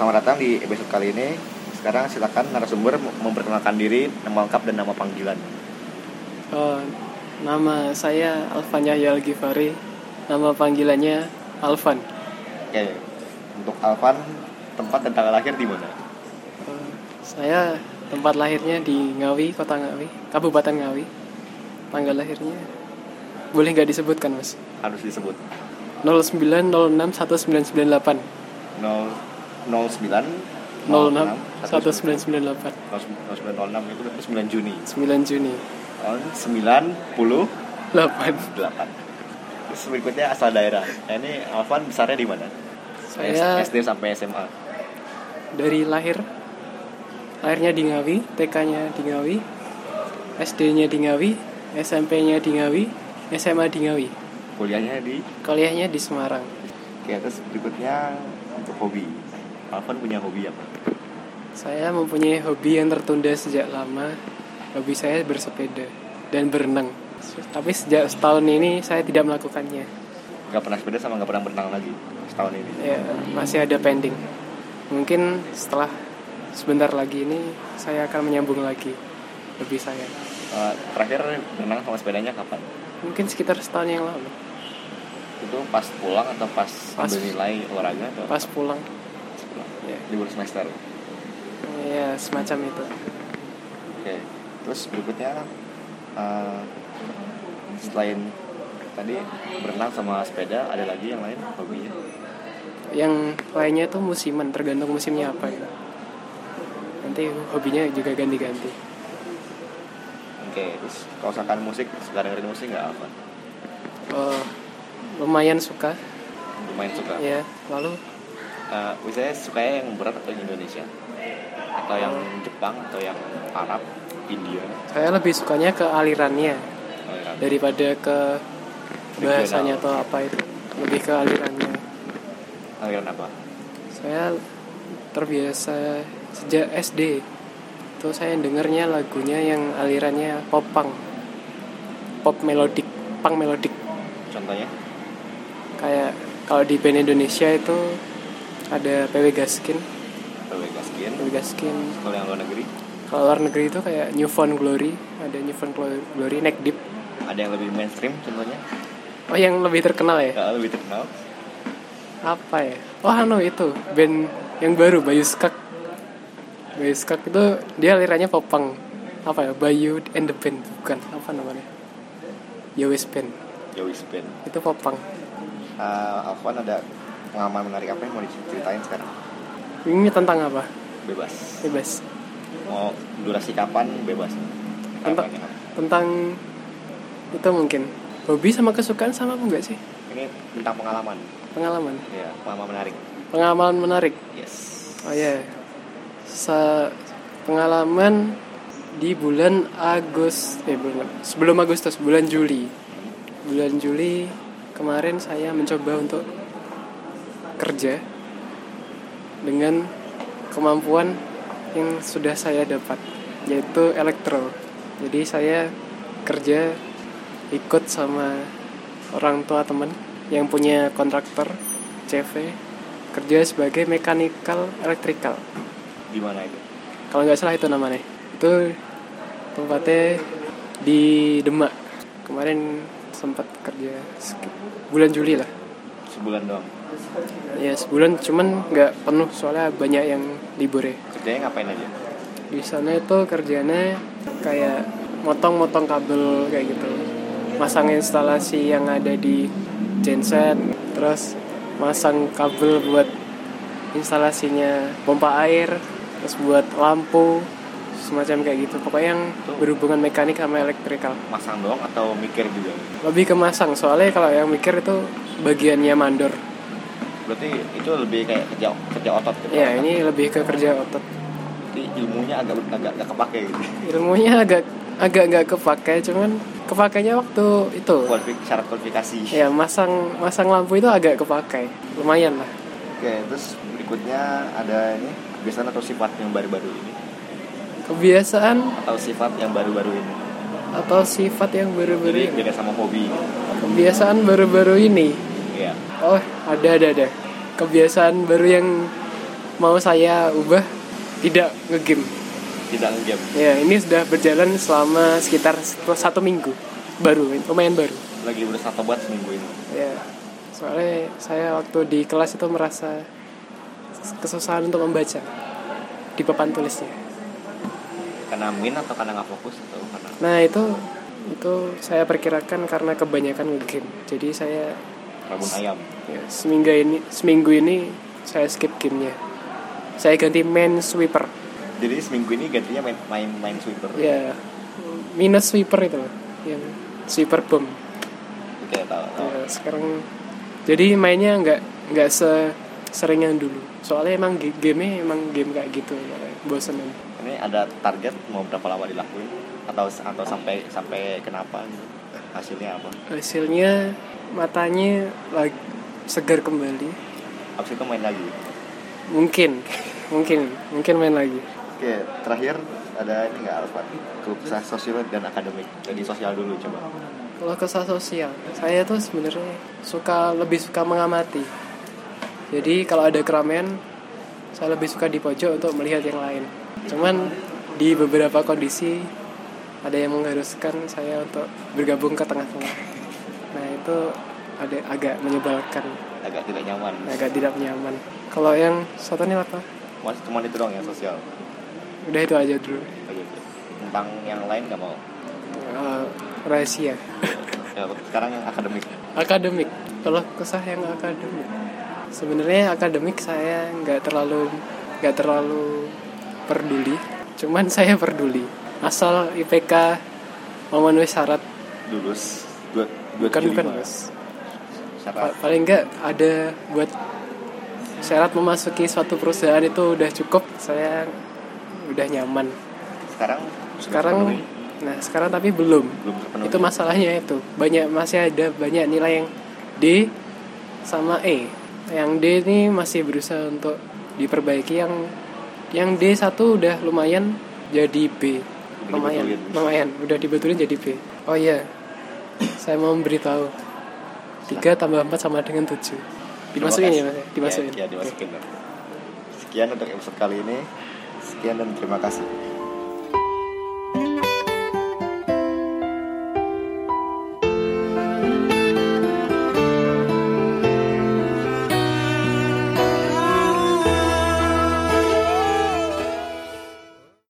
Selamat datang di episode kali ini. Sekarang silakan narasumber memperkenalkan diri, nama lengkap dan nama panggilan. Oh, nama saya Alvan Yahya Al-Ghifari. Nama panggilannya Alvan. Oke. Untuk Alvan, tempat dan tanggal lahir di mana? Oh, saya tempat lahirnya di Ngawi, Kota Ngawi, Kabupaten Ngawi. Tanggal lahirnya boleh nggak disebutkan, Mas? Harus disebut. 09061998 0 09 06 1998 0906 itu berarti 9 Juni. 9 Juni Oh, 98. 8 Terus berikutnya asal daerah. Nah, ini Alvan besarnya di mana? Saya SD sampai SMA. dari lahir lahirnya di Ngawi, TK-nya di Ngawi, SD-nya di Ngawi, SMP-nya di Ngawi, SMA di Ngawi. Kuliahnya di Kuliahnya di Semarang. Oke, terus berikutnya untuk hobi. Alvan punya hobi apa? Saya mempunyai hobi yang tertunda sejak lama. Hobi saya bersepeda dan berenang. Tapi sejak setahun ini saya tidak melakukannya. Gak pernah sepeda sama gak pernah berenang lagi setahun ini. Ya, masih ada pending. Mungkin setelah sebentar lagi ini saya akan menyambung lagi hobi saya. Eh, terakhir berenang sama sepedanya kapan? Mungkin sekitar setahun yang lalu. Itu pas pulang atau pas, Pas. ambil nilai olahraga atau Pas pulang. Ya, Libur semester. ya semacam itu. Oke. Terus berikutnya eh, selain tadi berenang sama sepeda ada lagi yang lain hobinya? Yang lainnya itu musiman, tergantung musimnya apa ya. Nanti hobinya juga ganti-ganti. Oke. Terus kalau misalkan musik suka dengerin musik nggak apa? Oh, lumayan suka Lumayan suka. ya. Lalu Eh, misalnya sukanya yang berat atau yang Indonesia? Atau yang Jepang atau yang Arab, India? saya lebih sukanya ke alirannya ya. daripada ke bahasanya atau apa itu. Lebih ke alirannya. Aliran apa? Saya terbiasa sejak SD. Itu saya dengernya lagunya yang alirannya pop punk. Pop melodik, punk melodik. Contohnya? Kayak kalau di band Indonesia itu ada PW Gaskin, PW Gaskin. PW Gaskin. Kalau yang luar negeri, Kalau luar negeri itu kayak New Found Glory, ada New Found Glory, Neck Deep. ada yang lebih mainstream contohnya? Oh yang lebih terkenal ya? Kalau lebih terkenal? Apa ya? Oh anu itu band yang baru Bayu Skak. Bayu Skak itu dia alirannya popang. Apa ya? Bayu and the Band bukan? Apa namanya? Yowis Band. Joey's Band. Itu popang. Uh, Alvan ada pengalaman menarik apa yang mau diceritain sekarang? Ini tentang apa? Bebas. Bebas. Mau durasi kapan bebas? Tentang tentang itu mungkin hobi sama kesukaan sama apa enggak sih? Ini tentang pengalaman. Pengalaman. Ya, pengalaman menarik. Pengalaman menarik. Yes. Oh ya, Sa pengalaman di bulan Agustus, eh bulan sebelum Agustus bulan Juli, bulan Juli kemarin saya mencoba untuk kerja dengan kemampuan yang sudah saya dapat, yaitu elektro. Jadi saya kerja ikut sama orang tua teman yang punya kontraktor CV kerja sebagai mechanical electrical Di mana itu? kalau nggak salah itu namanya itu tempatnya di Demak kemarin sempat kerja bulan Juli lah Sebulan doang. ya sebulan cuman nggak penuh soalnya banyak yang libur ya Kerjanya ngapain aja? di sana itu kerjanya kayak motong-motong kabel kayak gitu masang instalasi yang ada di genset terus masang kabel buat instalasinya pompa air terus buat lampu semacam kayak gitu. Pokoknya yang berhubungan mekanik sama elektrikal. Masang doang atau mikir juga? lebih ke masang soalnya kalau yang mikir itu bagiannya mandor. Berarti itu lebih kayak kerja kerja otot gitu. ya ini lebih ke kerja otot. Jadi ilmunya agak agak agak kepake gitu. ilmunya agak agak nggak kepake cuman kepakainya waktu itu. Kualifik, syarat kualifikasi. ya masang masang lampu itu agak kepakai lumayan lah. Oke, terus berikutnya ada ini kebiasaan atau sifat yang baru-baru ini kebiasaan? Atau sifat yang baru-baru ini. atau sifat yang baru-baru ini? beda sama hobi. kebiasaan baru-baru ini? Iya. oh ada ada ada. Kebiasaan baru yang mau saya ubah tidak ngegame. Tidak ngegame. Ya ini sudah berjalan selama sekitar satu minggu. Baru lumayan baru. Lagi berusaha tobat seminggu ini. Ya soalnya saya waktu di kelas itu merasa kesusahan untuk membaca di papan tulisnya karena min atau karena nggak fokus atau karena? Nah itu itu saya perkirakan karena kebanyakan ngegame. Jadi saya rabun ayam. ya, seminggu ini seminggu ini saya skip gamenya. Saya ganti main sweeper. Jadi seminggu ini gantinya main main main sweeper? Ya minus sweeper itu yang sweeper bomb. Oke tahu tahu. Ya, sekarang jadi mainnya nggak nggak se sering yang dulu. Soalnya emang ga- game emang game kayak gitu bosenan ini ada target mau berapa lama dilakuin? Atau atau sampai sampai kenapa gitu? Hasilnya apa? Hasilnya matanya lagi segar kembali. Habis itu main lagi? Mungkin mungkin mungkin main lagi. Oke terakhir ada ini nggak Alfat? Kesah sosial dan akademik. Jadi sosial dulu coba. Kalau kesah sosial saya tuh sebenarnya suka lebih suka mengamati jadi kalau ada keramaian saya lebih suka di pojok untuk melihat yang lain. Cuman di beberapa kondisi ada yang mengharuskan saya untuk bergabung ke tengah-tengah. Nah itu ada agak menyebalkan. Agak tidak nyaman. Agak tidak nyaman. Kalau yang satu ini apa? Mas cuma itu doang yang sosial? Udah itu aja dulu. Oke, tentang yang lain nggak mau? Eh, rahasia. Ya, sekarang yang akademik. Akademik. Kalau kesah yang akademik sebenarnya akademik saya nggak terlalu nggak terlalu peduli. Cuman saya peduli. Asal IPK memenuhi syarat. Lulus dua bukan tujuh bukan. Syarat. Paling nggak ada buat syarat memasuki suatu perusahaan itu udah cukup saya udah nyaman. Sekarang? Sekarang nah sekarang tapi belum. Belum terpenuhi. Itu masalahnya itu. Banyak masih ada banyak nilai yang D sama E yang D ini masih berusaha untuk diperbaiki. Yang yang D satu udah lumayan jadi B. Lumayan dibetulin. lumayan. Udah dibetulin jadi B. Oh iya saya mau memberitahu. Tiga tambah empat sama dengan tujuh. Dimasukin ya mas? Dimasukin? Ya, ya dimasukin. Sekian untuk episode kali ini. Sekian dan terima kasih